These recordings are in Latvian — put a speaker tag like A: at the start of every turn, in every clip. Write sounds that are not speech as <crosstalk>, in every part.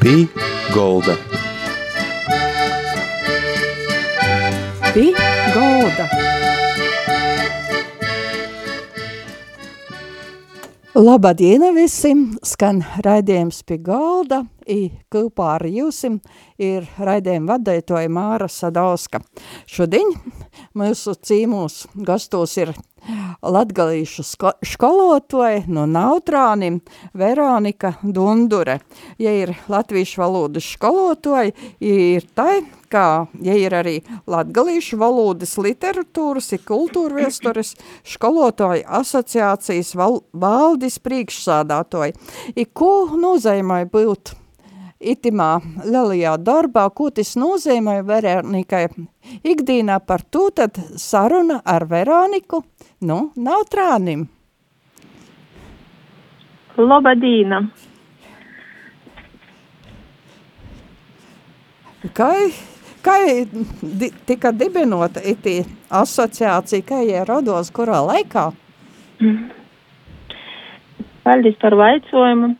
A: Pī Golda.
B: Pī Golda. Labadiena visiem! Skan raidījums pie galda. I kopā ar jums ir raidījuma vadītāja Māra Sadauska. Šodien mūsu cīmūs gastos ir latgalīšu skolotoja no Nautrānim Veronika Dundure. Ja ir latviešu valodas skolotoja, ir tai, kā, ja ir arī latgalīšu valodas literatūras, ir kultūra vēstures skolotoja asociācijas val, valdes priekšsādātoja. I ko nozīmē būt itimā lielajā darbā, ko tas nozīmē Veronikai ikdīnā par to, tad saruna ar Veroniku, nu, nav trānim.
C: Labadīna!
B: Kā, kā di, tika dibinota itī asociācija, kā jie rados kurā laikā?
C: Paldies par vaicojumu.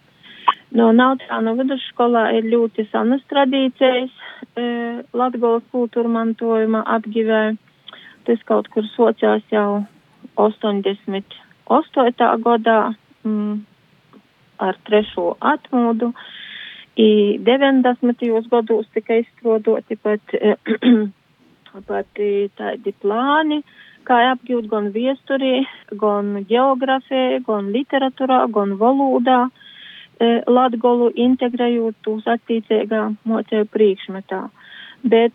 C: No Nautāna vidusskolā ir ļoti senas tradīcijas e, Latgolas kultūra mantojuma apgivē. Tas kaut kur sociās jau 88. gadā mm, ar trešo atmodu. I 90. gados tika izstrādoti pat, <clears throat> pat tādi plāni, kā apgūt gan viesturī, gan geografijā, gan literatūrā, gan valodā. E, Latgolu integrējot uz attīcīgā mocēju priekšmetā. Bet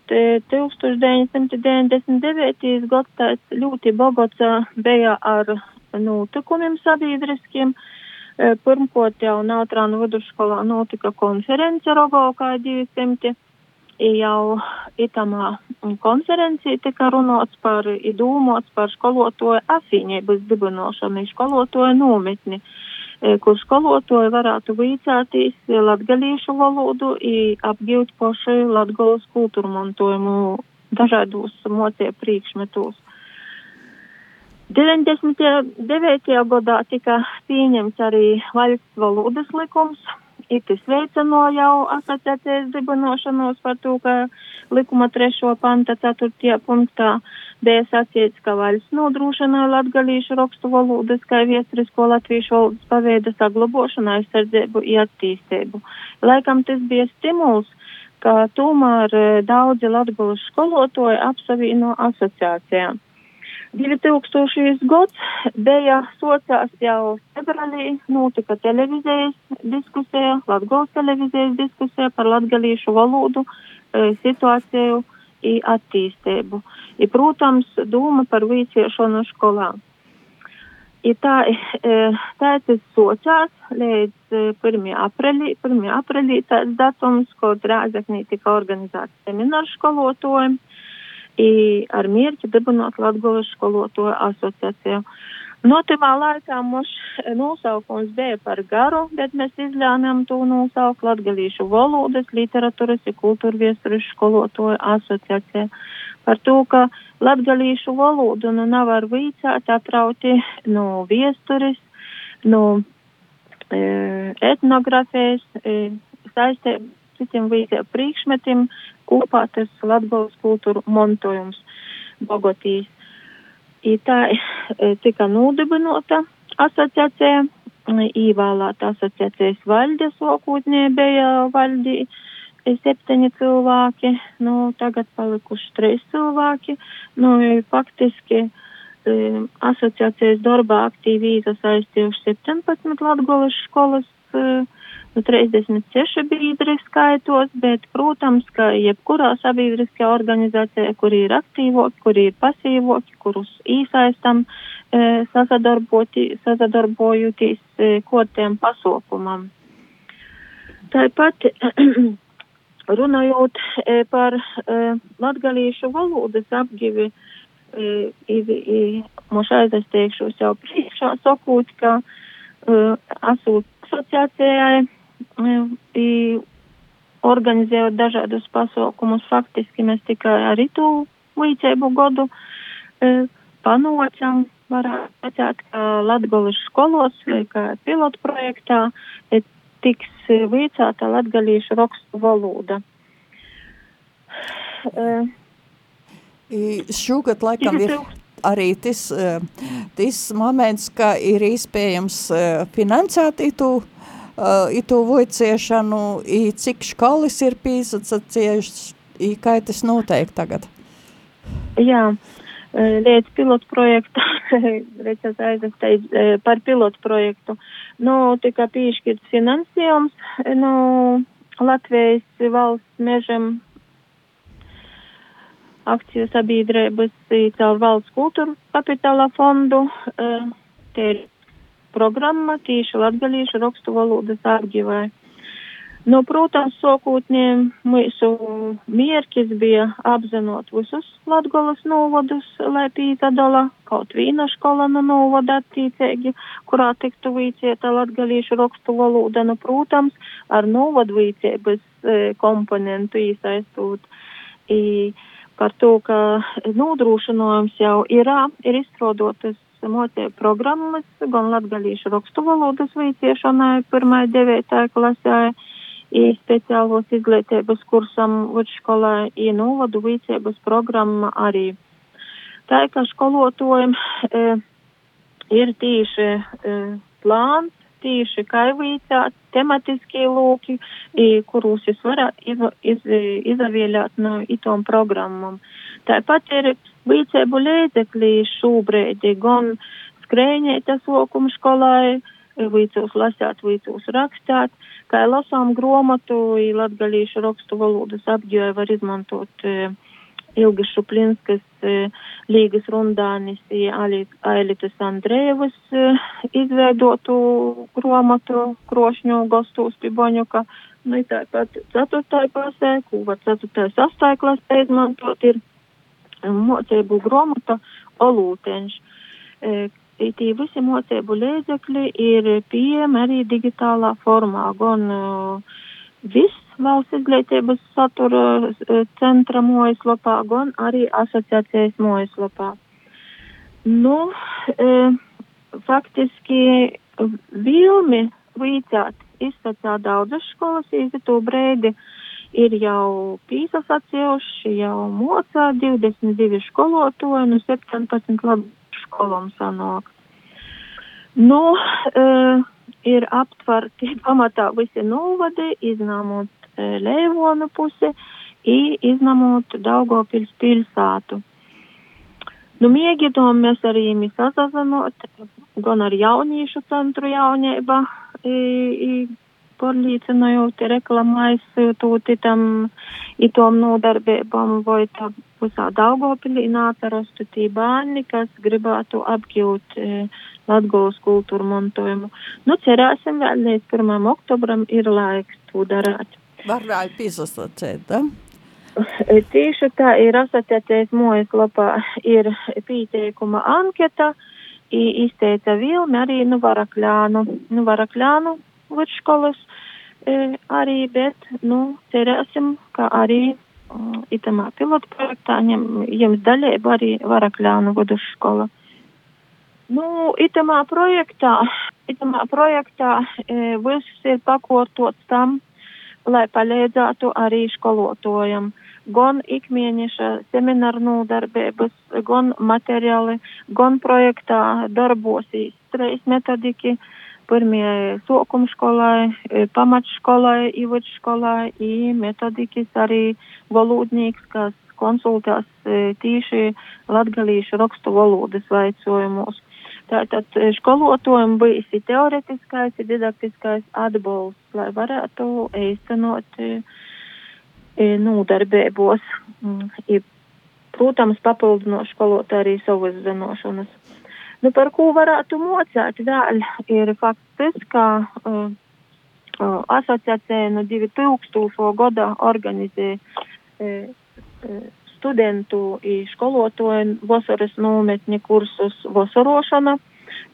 C: 1999. gads ļoti bogots bija ar notikumiem sabiedriskiem. E, pirmkārt jau Nautrānu vidusskolā notika konference Rogovkā 200. Jau itamā konferencija tika runāts par, idūmots par skolotoju afīņības dibinošanu, skolotoju nometni. E, kur skolotoji varētu līdzētīs latgalīšu valodu i apgilt poši latgolas kultūru mantojumu dažādos mocie priekšmetos. 99. gadā tika pieņemts arī valsts valodas likums, Itis veicino jau asociācijas dibinošanos par to, ka likuma 3. panta 4. punktā bija sacīts, ka valsts nodrošina latgalīšu rakstu valodas, kā viesturisko latviešu valodas paveida saglabošanu, aizsardzību un attīstību. Laikam tas bija stimuls, ka tomēr eh, daudzi latgalu skolotoji apsavīno asociācijām. 2000. gads bija sociās jau februārī, notika televīzijas diskusija, Latgals televīzijas diskusija par latgalīšu valodu, e, situāciju un attīstību. I, protams, doma par vīciešanu skolā. I tā, e, tā tas sociās līdz 1. E, aprīlī, 1. aprīlī tāds datums, kad Rāzaknī tika organizēts seminārs skolotājiem ar mērķi dibināt Latgolas skolotoju asociāciju. Notimā laikā mums nosaukums bija par garu, bet mēs izlēmām to nosaukt Latgalīšu valodas, literatūras un kultūra viesturis skolotoju asociācija. Par to, ka Latgalīšu valodu nu nav ar vīcāt atrauti no viesturis, no e, etnografijas, e, saistē citiem vīzē priekšmetiem, kopā tas Latgolas kultūru montojums Bogotīs. I tā e, tika nodibinota asociācija, īvēlēta asociācijas valde sokūtnē bija valdī septiņi cilvēki, nu tagad palikuši trīs cilvēki, nu faktiski um, asociācijas darbā aktīvi iesaistījuši 17 Latgolas skolas uh, nu, 36 biedri skaitos, bet, protams, ka jebkurā sabiedriskajā organizācijā, kur ir aktīvoki, kur ir pasīvoki, kurus īsaistam, e, sasadarbojoties e, kotiem pasaukumam. Tāpat <clears throat> runājot e, par e, latgalīšu valodas apgivi, e, mums aizesteikšos jau priekšā sakot, ka e, asūt asociācijai organizējot dažādus pasaukumus. Faktiski mēs tikai ar itu līdzību godu e, panocam, varētu teikt, ka Latgolas skolos vai kā pilotu projektā e, tiks vicēta latgalīšu rakstu valoda.
B: Uh, Šogad laikam ir arī tas, tas moments, ka ir iespējams finansēt itu, itu vojciešanu, cik školas ir pīsacieši, kā tas noteikti tagad?
C: Jā, līdz pilotu projektu, <laughs> redzēt aizvestēji par pilotu projektu, nu, tika piešķirts finansējums, nu, Latvijas valsts mežam akciju sabiedrības caur valsts kultūras kapitāla fondu. Te ir programma tīši latgalīšu rakstu valodas apģivai. Nu, protams, sokūtniem mūsu mierķis bija apzinot visus Latgolas novadus, lai pītadala kaut vīna škola no novada attīcīgi, kurā tiktu vīcieta latgalīšu rakstu valoda, nu, protams, ar novadu vīciebas e, komponentu īsaistot. I, par to, ka nodrošinājums jau ir, ir izstrādotas mocēju programmas, gan latgalīšu rakstu valodas veiciešanai pirmai devītāja klasē, i speciālos izglītības kursam vidškolē, i novadu veicības programma arī. Tā kā skolotājiem e, ir tīši e, plāns tīši kaivīcāt tematiskie lūki, kurus es varu iz, iz, izavēlēt no itom programmam. Tāpat ir vīcēbu līdzekļi šūbrēdi, gan skrējņētas lokuma skolai, vīcūs lasāt, vīcūs rakstāt, kā lasām gromatu, latgalīšu rakstu valodas apģēju var izmantot uh, Ilgas Šuplinskas e, Līgas rundānis Ailitas Andrējevas e, izveidotu gromatu krošņu gostūs piboņuka. Nu, tāpat ceturtāja klasē, kūva ceturtāja sastāja klasē izmantot ir mocēbu gromata Olūteņš. E, Tī visi mocēbu līdzekļi ir pieejami arī digitālā formā, gan uh, viss valsts izglītības satura eh, centra mājaslapā, gan arī asociācijas mājaslapā. Nu, e, faktiski vilmi vīcāt izsacā daudzas skolas, īsti to brēdi ir jau pīsas atsevišķi, jau mocā 22 skolotoji, nu 17 labi skolom sanāk. Nu, e, ir aptverti <laughs> pamatā visi novadi, izņemot Leivonu pusi i izņemot Daugopils pilsētu. Nu, mēģinām mēs arī sazazinot, gan ar jauniešu centru jaunība, porlīcinojot reklamais tūti tam itom nodarbībām, vai tā pusā Daugopilī nātarostu tī bērni, kas gribētu apgūt e, Latgolas kultūru montojumu. Nu, cerēsim vēl līdz 1. oktobram ir laiks to darāt.
B: Varēja pizasacēt, da?
C: Tieši tā ir asociācijas mājaslapā ir pieteikuma anketa, izteica Vilmi arī nu varakļānu, nu varakļānu vidškolas e, arī, bet, nu, cerēsim, ka arī um, itamā pilotu projektā ņem, jums daļēba arī varakļānu vidškola. Nu, itamā projektā, itamā projektā e, viss ir pakotots tam, lai palīdzētu arī skolotājiem. Gan ikmēneša semināru nodarbības, gan materiāli, gan projektā darbosīs trejas metodiki, pirmie sokuma skolai, e, pamatškolai, ivačskolai, i metodikis arī valodnīgs, kas konsultās e, tīši latgalīšu rakstu valodas vaicojumus. Tātad skolotājiem bija teoretiskais, didaktiskais atbalsts, lai varētu īstenot e, nodarbībos. Mm, protams, papildinot skolotāju arī savas zināšanas. Nu, par ko varētu mocēt vēl, ir fakts tas, ka uh, uh, asociācija no 2000. gada organizē uh, uh, studentu i skolotoju vasaras nometņa kursus vasarošana.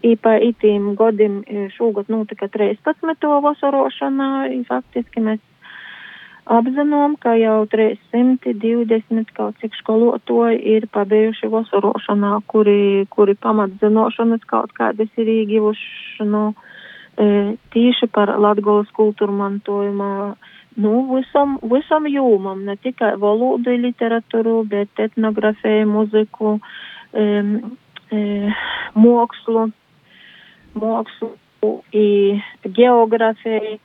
C: I pa itīm godim šogad notika 13. vasarošana, i faktiski mēs apzinām, ka jau 320 kaut cik skolotoji ir pabeiguši vasarošanā, kuri, kuri pamatzinošanas kaut kādas ir īgivuši, nu, tīši par Latgolas kultūru mantojumā, nu, visam, visam jūmam, ne tikai valodu literatūru, bet etnografiju, muziku, e, e, mokslu, mokslu, i geografiju,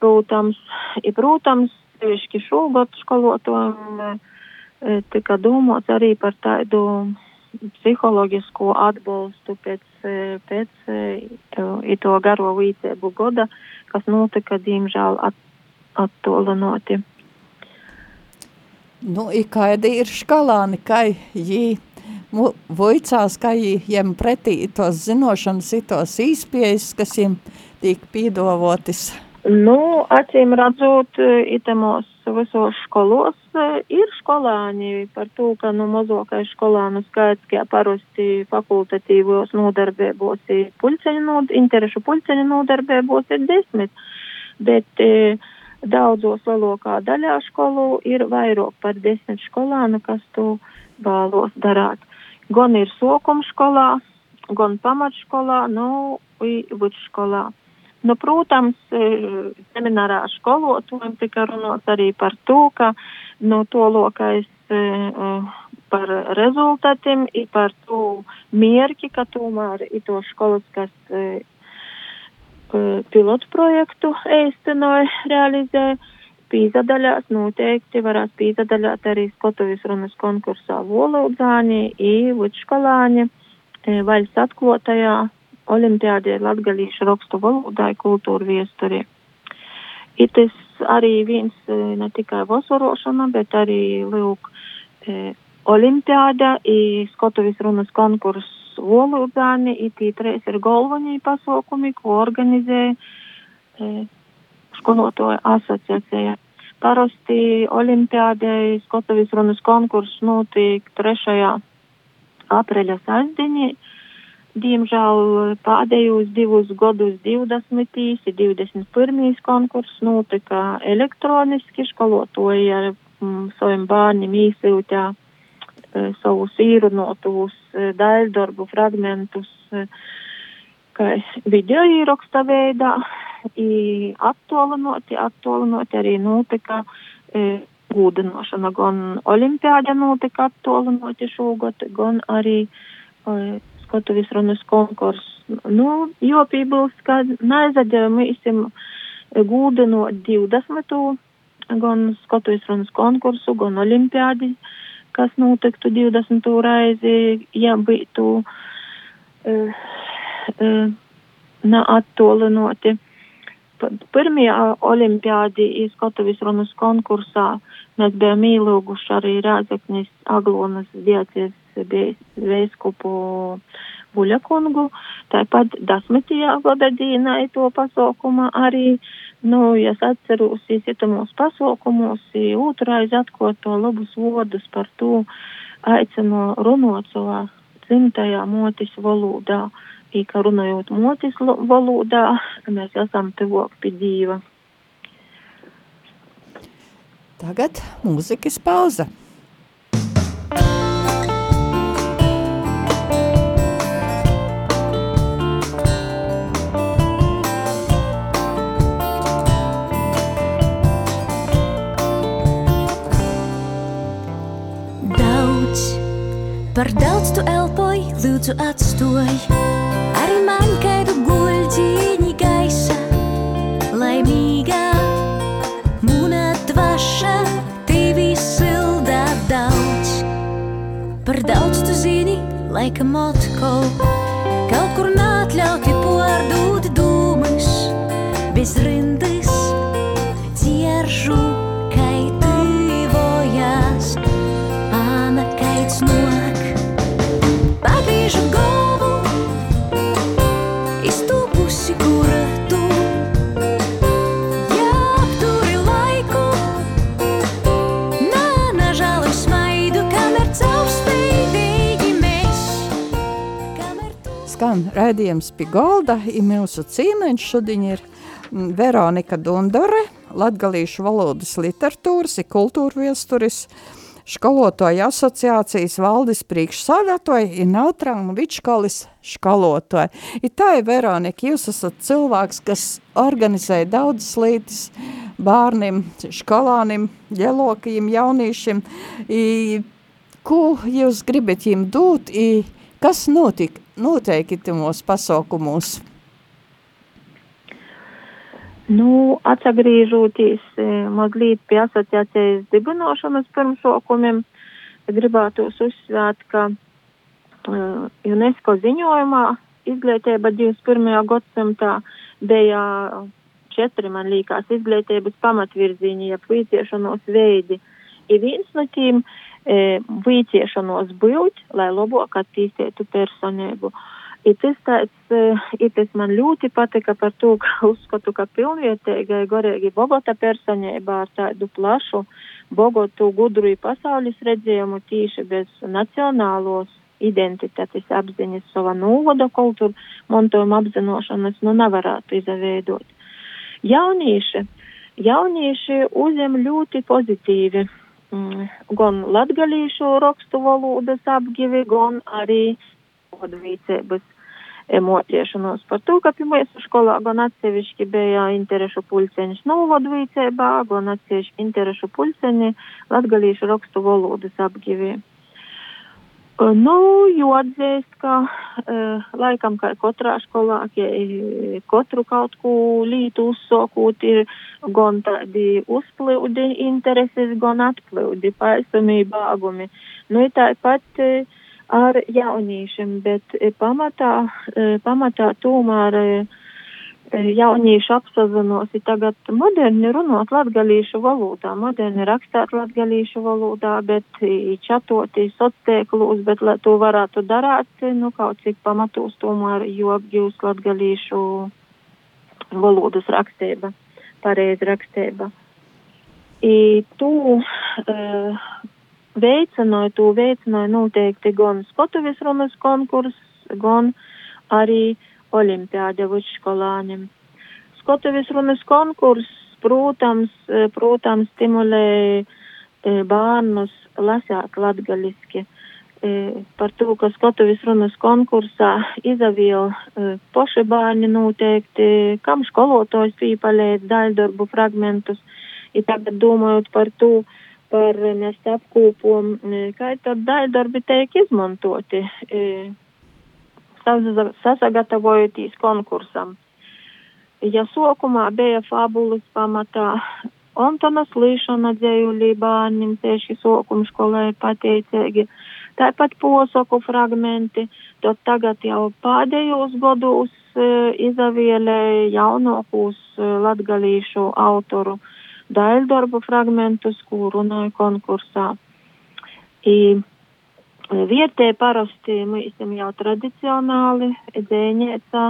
C: protams, i, protams, tieši šogad skolotājiem tika domāts arī par tādu psiholoģisko atbalstu pēc, pēc to garo vīcēbu goda, kas notika, diemžēl, at, attolinoti.
B: Nu, i kādi ir škalāni, kā jī voicās, kā jiem pretī tos zinošanas, tos īspējas, kas jiem tiek pīdovotis?
C: Nu, acīm redzot, itemos visos skolos ir skolāņi par to, ka nu mazākais skolānu skaits, kā parasti fakultatīvos nodarbībos ir puļceņu, nod, interešu puļceņu nodarbībos ir desmit, bet e, daudzos lielākā daļā skolu ir vairāk par desmit skolānu, kas to vēlos darāt. Gan ir sokuma skolā, gan pamatškolā, nu, vidsskolā. Nu, protams, e, seminārā skolotājiem tika runāts arī par to, ka nu, to lokais e, e, par rezultātiem, i par to mierki, ka tomēr ir to skolas, kas pilotu projektu īstenoja, realizē. Pīzadaļās noteikti varēs pīzadaļāt arī Skotovijas runas konkursā volodzāņi, i vidškolāņi, vaļas atklotajā olimpiādē latgalīšu rakstu valodai kultūru viesturi. Ir tas arī viens e, ne tikai vasorošana, bet arī, lūk, e, olimpiāda, i Skotovis runas konkurs valodzāni, i tī treis ir galvenie pasaukumi, ko organizē e, skolotoja asociācija. Parasti olimpiādē Skotovis runas konkurs notiek 3. apreļa sasdienī Diemžēl pēdējos divus gadus 20. un 21. konkurss notika elektroniski, skolotoji ar mm, saviem bērniem īsūtā e, savus īrunotus e, daļdarbu fragmentus, e, kā video īraksta veidā, i attolinoti, attolinoti arī notika e, gūdinošana, gan olimpiāda notika attolinoti šogad, gan arī e, Skotuvijas runas konkurss. Nu, jo piebilst, ka nezaģēmīsim gūda no 20. gan Skotuvijas runas konkursu, gan olimpiādi, kas notiktu 20. reizi, ja būtu uh, uh, neattolinoti. Pirmajā olimpiādi Skotuvijas runas konkursā mēs bijām ielūguši arī Rāzaknis Aglonas diacies veiskupu Buļakungu, tāpat desmitajā gada dīnai to pasaukumā arī, nu, ja atceros, ietamos pasaukumos, otrais atkot to labus vodus par to, aicinu runot savā dzimtajā motis valodā, i ka runājot motis valodā, mēs esam tuvāk pie Dīva.
B: Tagad mūzikas pauza.
A: Par daudz tu elpoji, lūdzu atstoj. Arī man kādu guļķīņi gaisa Laimīgā Mūna dvaša Tevi sildā daudz. Par daudz tu zini, laikam atkal Kaut kur nātļauti pārdūt dūmas Bez rindas
B: Skan raidījums pie golda, i mūsu cīmeņš šodien ir mm, Veronika Dundore, latgalīšu valodas literatūras, i kultūra viesturis, skolotoja asociācijas valdes priekšsādātoja ir Nautrāna Vičkolis skolotoja. I tā ir Veronika, jūs esat cilvēks, kas organizē daudzas lietas bērniem, skolānim, ģelokajiem, jauniešiem. I, ko jūs gribat viņiem dot, i, kas notik, noteikti mūsu pasaukumos?
C: Nu, atsagrīžoties e, mazliet pie asociācijas dibinošanas pirmsokumiem, gribētu uzsvērt, ka uh, UNESCO ziņojumā izglītība 21. gadsimtā bija četri, man liekas, izglītības pamatvirziņi, ja vīciešanos veidi. Ir viens no tiem vīciešanos būt, lai labāk attīstītu personību. Uh, Ir tas tāds, ir tas man ļoti patika par to, ka <laughs> uzskatu, ka pilnvietēgai gorēgi Bogota personībā ar tādu plašu Bogotu gudru pasaules redzējumu tīši bez nacionālos identitātes apziņas, sava nūvoda kultūra, montojuma apzinošanas, nu nevarētu izveidot. Jaunieši, jaunieši uzņem ļoti pozitīvi mm, gan latgalīšu rakstu valodas apgivi, gan arī vadvīcības mociešanos par to, ka pie mūsu skolā gan atsevišķi bija interešu pulceņš novadvīcībā, gan atsevišķi interešu pulceņi latgalīšu rakstu valodas apgivī. Nu, jo atzīst, ka uh, laikam, kā katrā skolā, ja katru kaut ko lītu uzsokūt, ir gan tādi uzplūdi intereses, gan atplūdi, paisumība, bāgumi. Nu, ir tāpat uh, ar jauniešiem, bet e, pamatā, e, pamatā tomēr e, jaunieši apsazinosi tagad moderni runāt latgalīšu valodā, moderni rakstāt latgalīšu valodā, bet čatoti sociēklūs, bet lai to varētu darāt, nu kaut cik pamatos tomēr, jo apgūst latgalīšu valodas rakstība, pareizi rakstība. I tu, uh, veicināja, to veicināja noteikti gan Skotuvis runas konkurss, gan arī olimpiāda vidsskolāņiem. Skotuvis runas konkurss, protams, e, protams, stimulē e, bērnus lasāt latgaliski. E, par to, ka Skotuvis runas konkursā izaviel poši bērni noteikti, kam skolotājs pīpaļēt daļdarbu fragmentus, ir tagad domājot par to, par mēs apkūpom, kā tad daļdarbi tiek izmantoti, sasagatavojoties konkursam. Ja sokumā bija fabulas pamatā, Antonas līšana dzējulī bērniem tieši sokuma skolē pateicīgi, tāpat posaku fragmenti, tad tagad jau pēdējos gados e, izavielē jaunākos e, latgalīšu autoru daļdarbu fragmentus, ko runāju konkursā. I, vietē parasti mēs jau tradicionāli dzēņēcā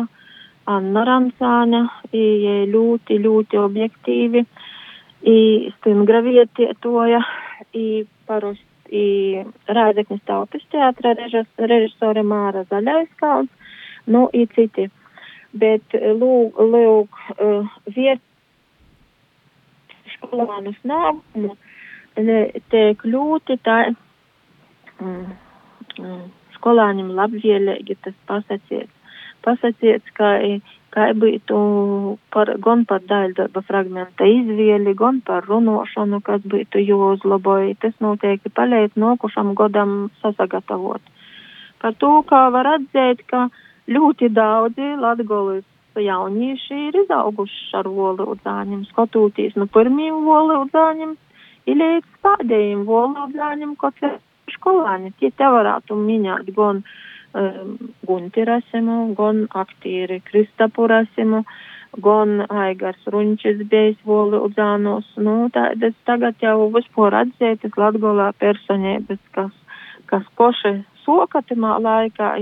C: Anna Ransāne, i ļoti, ļoti objektīvi, i stingra vietietoja, i parasti i Rēzeknis tautas teātra režisore Māra Zaļaiskalns, nu, i citi. Bet lūk, lūk, viet, skolānus nākumu tiek ļoti tā mm, skolāņiem labvēlīgi tas pasacīts. Pasacīts, ka, ka būtu par, gan par daļdarba fragmenta izvēli, gan par runošanu, kas būtu jāuzlaboja. Tas noteikti paliek nokušam godam sasagatavot. Par to, kā var atzēt, ka ļoti daudzi latgolis jaunieši ir izauguši ar valodzāņiem, skatoties no pirmiem valodzāņiem, ir līdz pēdējiem valodzāņiem, kaut kā skolāņi. Tie te varētu minēt gan um, Gunti Rasimu, gan aktieri Kristapu Rasimu, gan Aigars Runčis bijis valodzānos. Nu, tādas tagad jau vispār atzētas Latgolā personības, kas, kas poši sokatamā laikā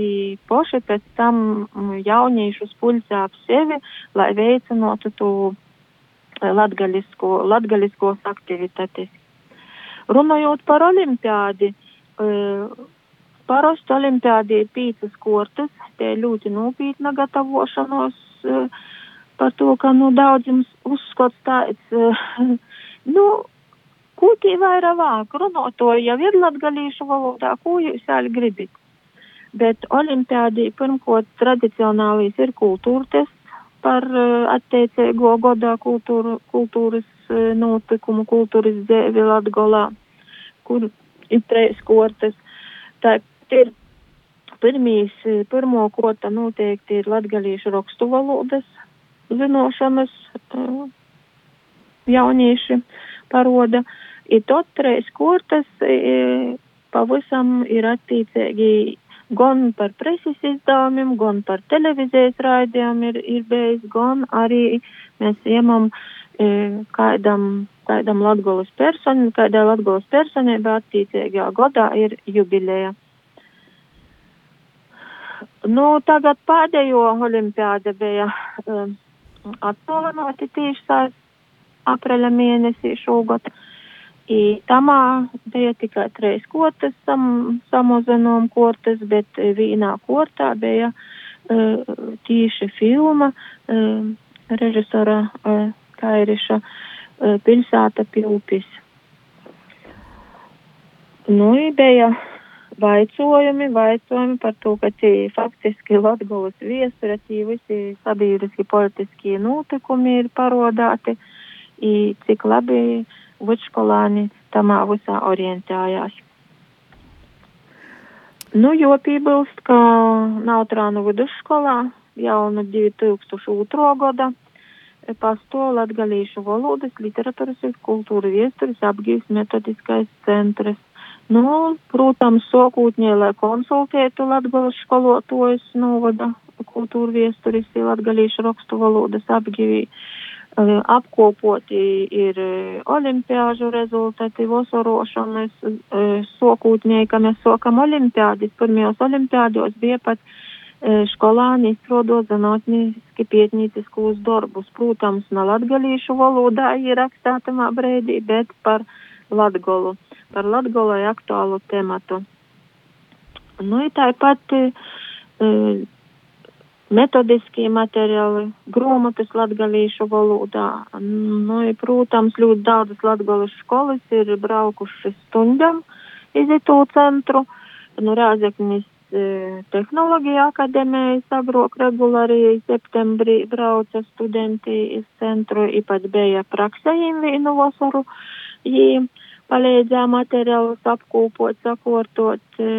C: poši pēc tam mm, jauniešus pulcē ap sevi, lai veicinātu to eh, latgalisko, latgaliskos aktivitātes. Runājot par olimpiādi, parasti olimpiādi ir pīcas kortas, tie ļoti nopietna gatavošanos par to, ka, nu, daudz jums uzskats tāds, nu, Ko tie vairāk vāk? Runotoji jau ir latgalīšu valodā, ko jūs vēl gribit? Bet olimpiādī pirmkot tradicionālīs ir kultūra tests par attiecīgo godā kultūru, kultūras notikumu, kultūras dzēvi Latgolā, kur ir treis kortes. Tā ir pirmīs, pirmo kota noteikti ir latgalīšu rakstu valodas zinošanas uh, jaunieši paroda. Ir tot treis kortas e, pavisam ir attīcīgi gan par preses izdevumiem, gan par televīzijas raidījumiem ir, ir bijis, gan arī mēs iemam e, kādam, kādam Latgolas personu, kādai Latgolas personībai attīcīgajā godā ir jubileja. Nu, tagad pēdējo olimpiāda bija um, attālināti tieši apreļa mēnesī šogad. I tamā bija tikai treis kortes sam, samazinām kortes, bet vienā kortā bija uh, tīši filma uh, režisora uh, Kairiša uh, pilsēta Pilpis. Nu, bija vaicojumi, vaicojumi par to, ka tie faktiski Latgulas viestura, tie visi sabiedriski politiskie notikumi ir parodāti. I cik labi vidusskolāni tamā visā orientējās. Nu, jo piebilst, ka Nautrānu vidusskolā jau no 2002. gada pasto latgalīšu valodas, literatūras un kultūra viesturis apgīs metodiskais centrs. Nu, protams, sokūtņē, lai konsultētu latgalas skolotājus novada kultūra viesturis, latgalīšu rakstu valodas apgīvī. Apkopoti ir olimpiāžu rezultāti, vasorošanas sokūtņēji, ka mēs sokam olimpiādis. Pirmajos olimpiādos bija pat skolāni izstrādot zinātniski pietnīciskos darbus. Protams, ne latgalīšu valodā ir rakstātamā brēdī, bet par latgolu, par latgolai aktuālu tematu. Nu, tāpat metodiskie materiāli, grāmatas latgalīšu valodā. Nu, ja, protams, ļoti daudzas latgalīšu skolas ir braukuši stundam iz itu centru. Nu, Rāzeknis e, tehnoloģija akadēmija sabrok regulāri septembrī brauca studenti iz centru, ipat bija praksējiem vienu vasaru. Jī palīdzēja materiālus apkūpot, sakortot. E,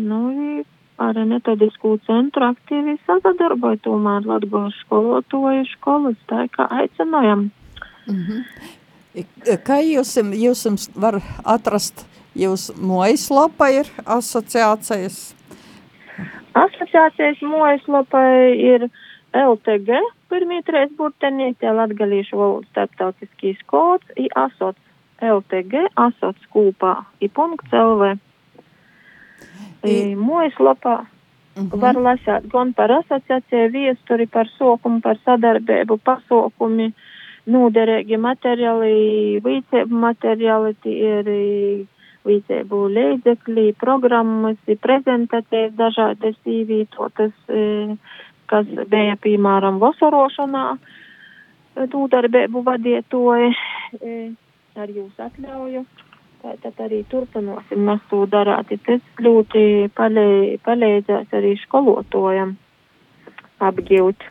C: nu, ar metodisku centru aktīvi sadarboja tomēr Latgolas skolotoju skolas, tā kā aicinājam.
B: Mm -hmm. Kā jūs, jūs var atrast, jūs mājaslapa ir asociācijas?
C: Asociācijas mājaslapa ir LTG, pirmie trīs burteni, tie latgalīšu valodas starptautiskīs kods, i asots LTG, asots kūpā, i punkts LV. I... Mājaslapā uh -huh. var lasīt gan par asociāciju viesturi, par sokumu, par sadarbību, pasaukumi, noderīgi materiāli, līdzību materiāli, ir līdzību līdzekļi, programmas, prezentācijas dažādas īvītotas, kas bija, piemēram, vasorošanā, nodarbību vadietoji, ar jūs atļauju. Tad arī turpināsim mēs to darāt. Tas ļoti palīdzēs arī skolotājiem apgūt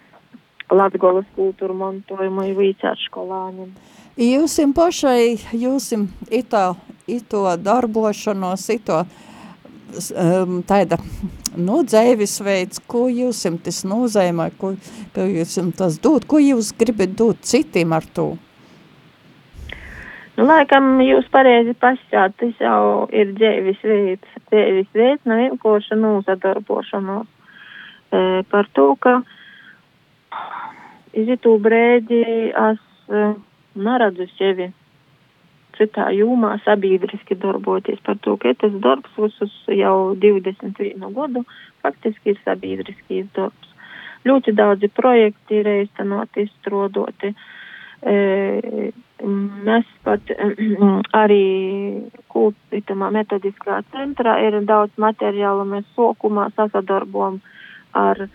C: Latgolas kultūru mantojumu vīcāt skolāņiem.
B: Jūsim pašai, jūsim ito, ito darbošanos, ito um, tāda nu, dzēvis veids, ko jūsim tas nozīmē, ko, ko jūsim tas dod, ko jūs gribat dot citiem ar to?
C: Nu, laikam jūs pareizi pasakāt, tas jau ir dzēvis veids. Dzēvis veids nav vienkārši nozadarbošanos. E, par to, ka izitū brēdi es e, neredzu sevi citā jūmā sabiedriski darboties par to, ka tas darbs visus jau 21 gadu faktiski ir sabiedriskīs darbs. Ļoti daudzi projekti ir īstenoti, izstrādoti. E, Mēs pat <clears throat> arī kultītamā metodiskā centrā ir daudz materiālu, mēs sokumā sasadarbojam ar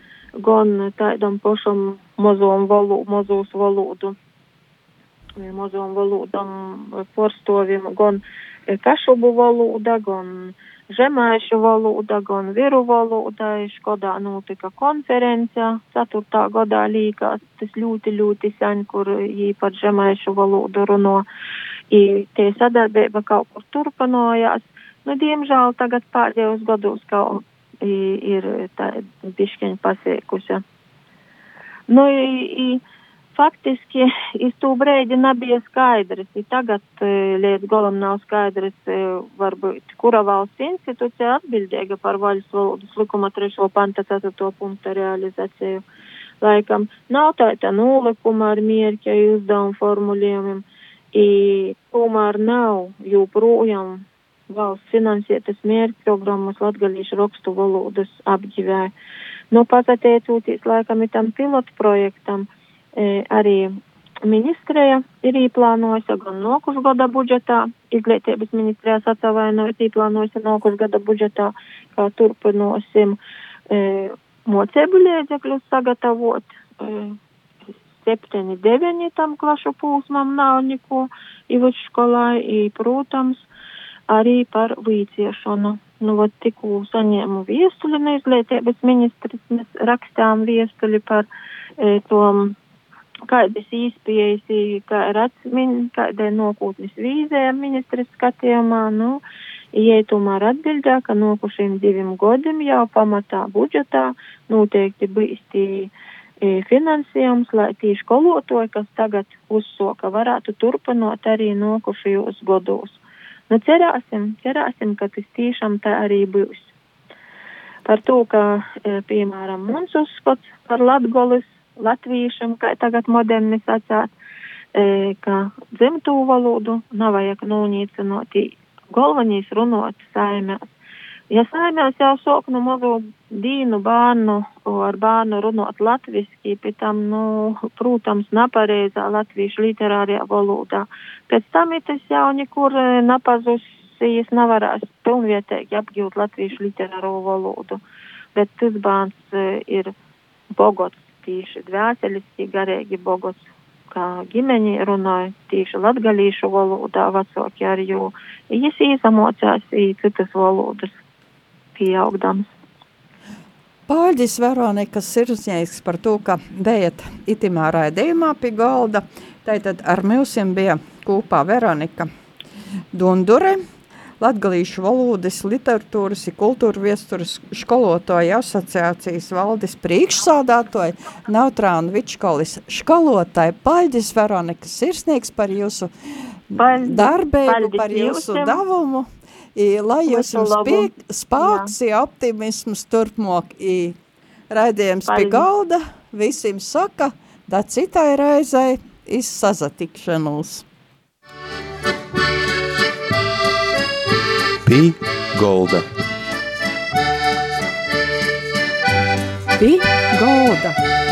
C: gan tādam pašam mazom valodu, mazos valodu mazom valodam porstovim, gan kašubu valoda, gan žemaišu valoda, gan viru valoda. Škodā notika konference 4. gadā līkās, tas ļoti, ļoti sen, kur jī par žemaišu valodu runo. I tie sadarbība kaut kur turpinājās. Nu, diemžēl tagad pēdējos gados kaut ir tā bišķiņa pasiekusi. Nu, i, i, faktiski iz tū brēdi nebija skaidrs. I tagad e, līdz galam nav skaidrs, e, varbūt, kura valsts institūcija atbildīga par vaļas valodas likuma 3. panta 4. punkta realizāciju. Laikam nav tāda nolikuma ar mierķa uzdevumu formulējumiem, tomēr nav joprojām valsts finansētas mērķa programmas latgalīšu rakstu valodas apģivēja. Nu, pateicoties laikam ir tam pilotu projektam, arī ministrija ir īplānojusi gan nokušu gada budžetā, izglītības ministrijā sacavainojot īplānojusi nokušu gada budžetā, kā turpinosim e, mocēbu liedzekļus sagatavot. E, 7, 9 tam klašu pūsmam nav neko, īpaši skolai, i, protams, arī par vīciešanu. Nu, vat tikko saņēmu viestuļu no izglītības ministrs, mēs rakstām viestuļi par e, to, kādas īspējas, kā ir atmin, kādai nokūtnes vīzē ministrs skatījumā, nu, Ieja tomēr atbildē, ka nokušiem diviem gadiem jau pamatā budžetā noteikti bijis tī e, finansējums, lai tī skolotoji, kas tagad uzsoka, varētu turpinot arī nokušajos gados. Nu, cerēsim, cerēsim, ka tas tiešām tā arī būs. Par to, ka, e, piemēram, mums uzskats par latgolis, latvīšam, kā tagad moderni sacāt, e, ka dzimtū valodu nav vajag nūnīcinot, galvenīs runot saimēs. Ja saimēs jau sok no mazu dīnu bērnu ar bērnu runot latviski, pēc tam, nu, protams, nepareizā latviešu literārajā valodā. Pēc tam ir tas jau nekur nepazusīs, nevarēs pilnvietīgi apgūt latviešu literāro valodu. Bet tas bērns ir bogots, tīši dvēseliski, garīgi bogots kā ģimeņi runāja tieši latgalīšu valodā, vecāki arī, jo viņas īsamocās į citas valodas pieaugdams.
B: Pāļģis Veronika Sirsņēks par to, ka bijat itimā raidījumā pie galda. Tātad ar mums bija kopā Veronika Dundure, Latgalīšu valodas, literatūras un kultūra viesturas skolotāja asociācijas valdes priekšsādātoja Nautrāna Vičkolis. Skolotāja Paļģis Veronika Sirsnieks par jūsu darbību, par jūsu davumu. I, lai jūs jums spēks un optimisms turpmāk. I raidījums pie galda, visiem saka, da citai raizai izsazatikšanos. Pī golda. Pī golda.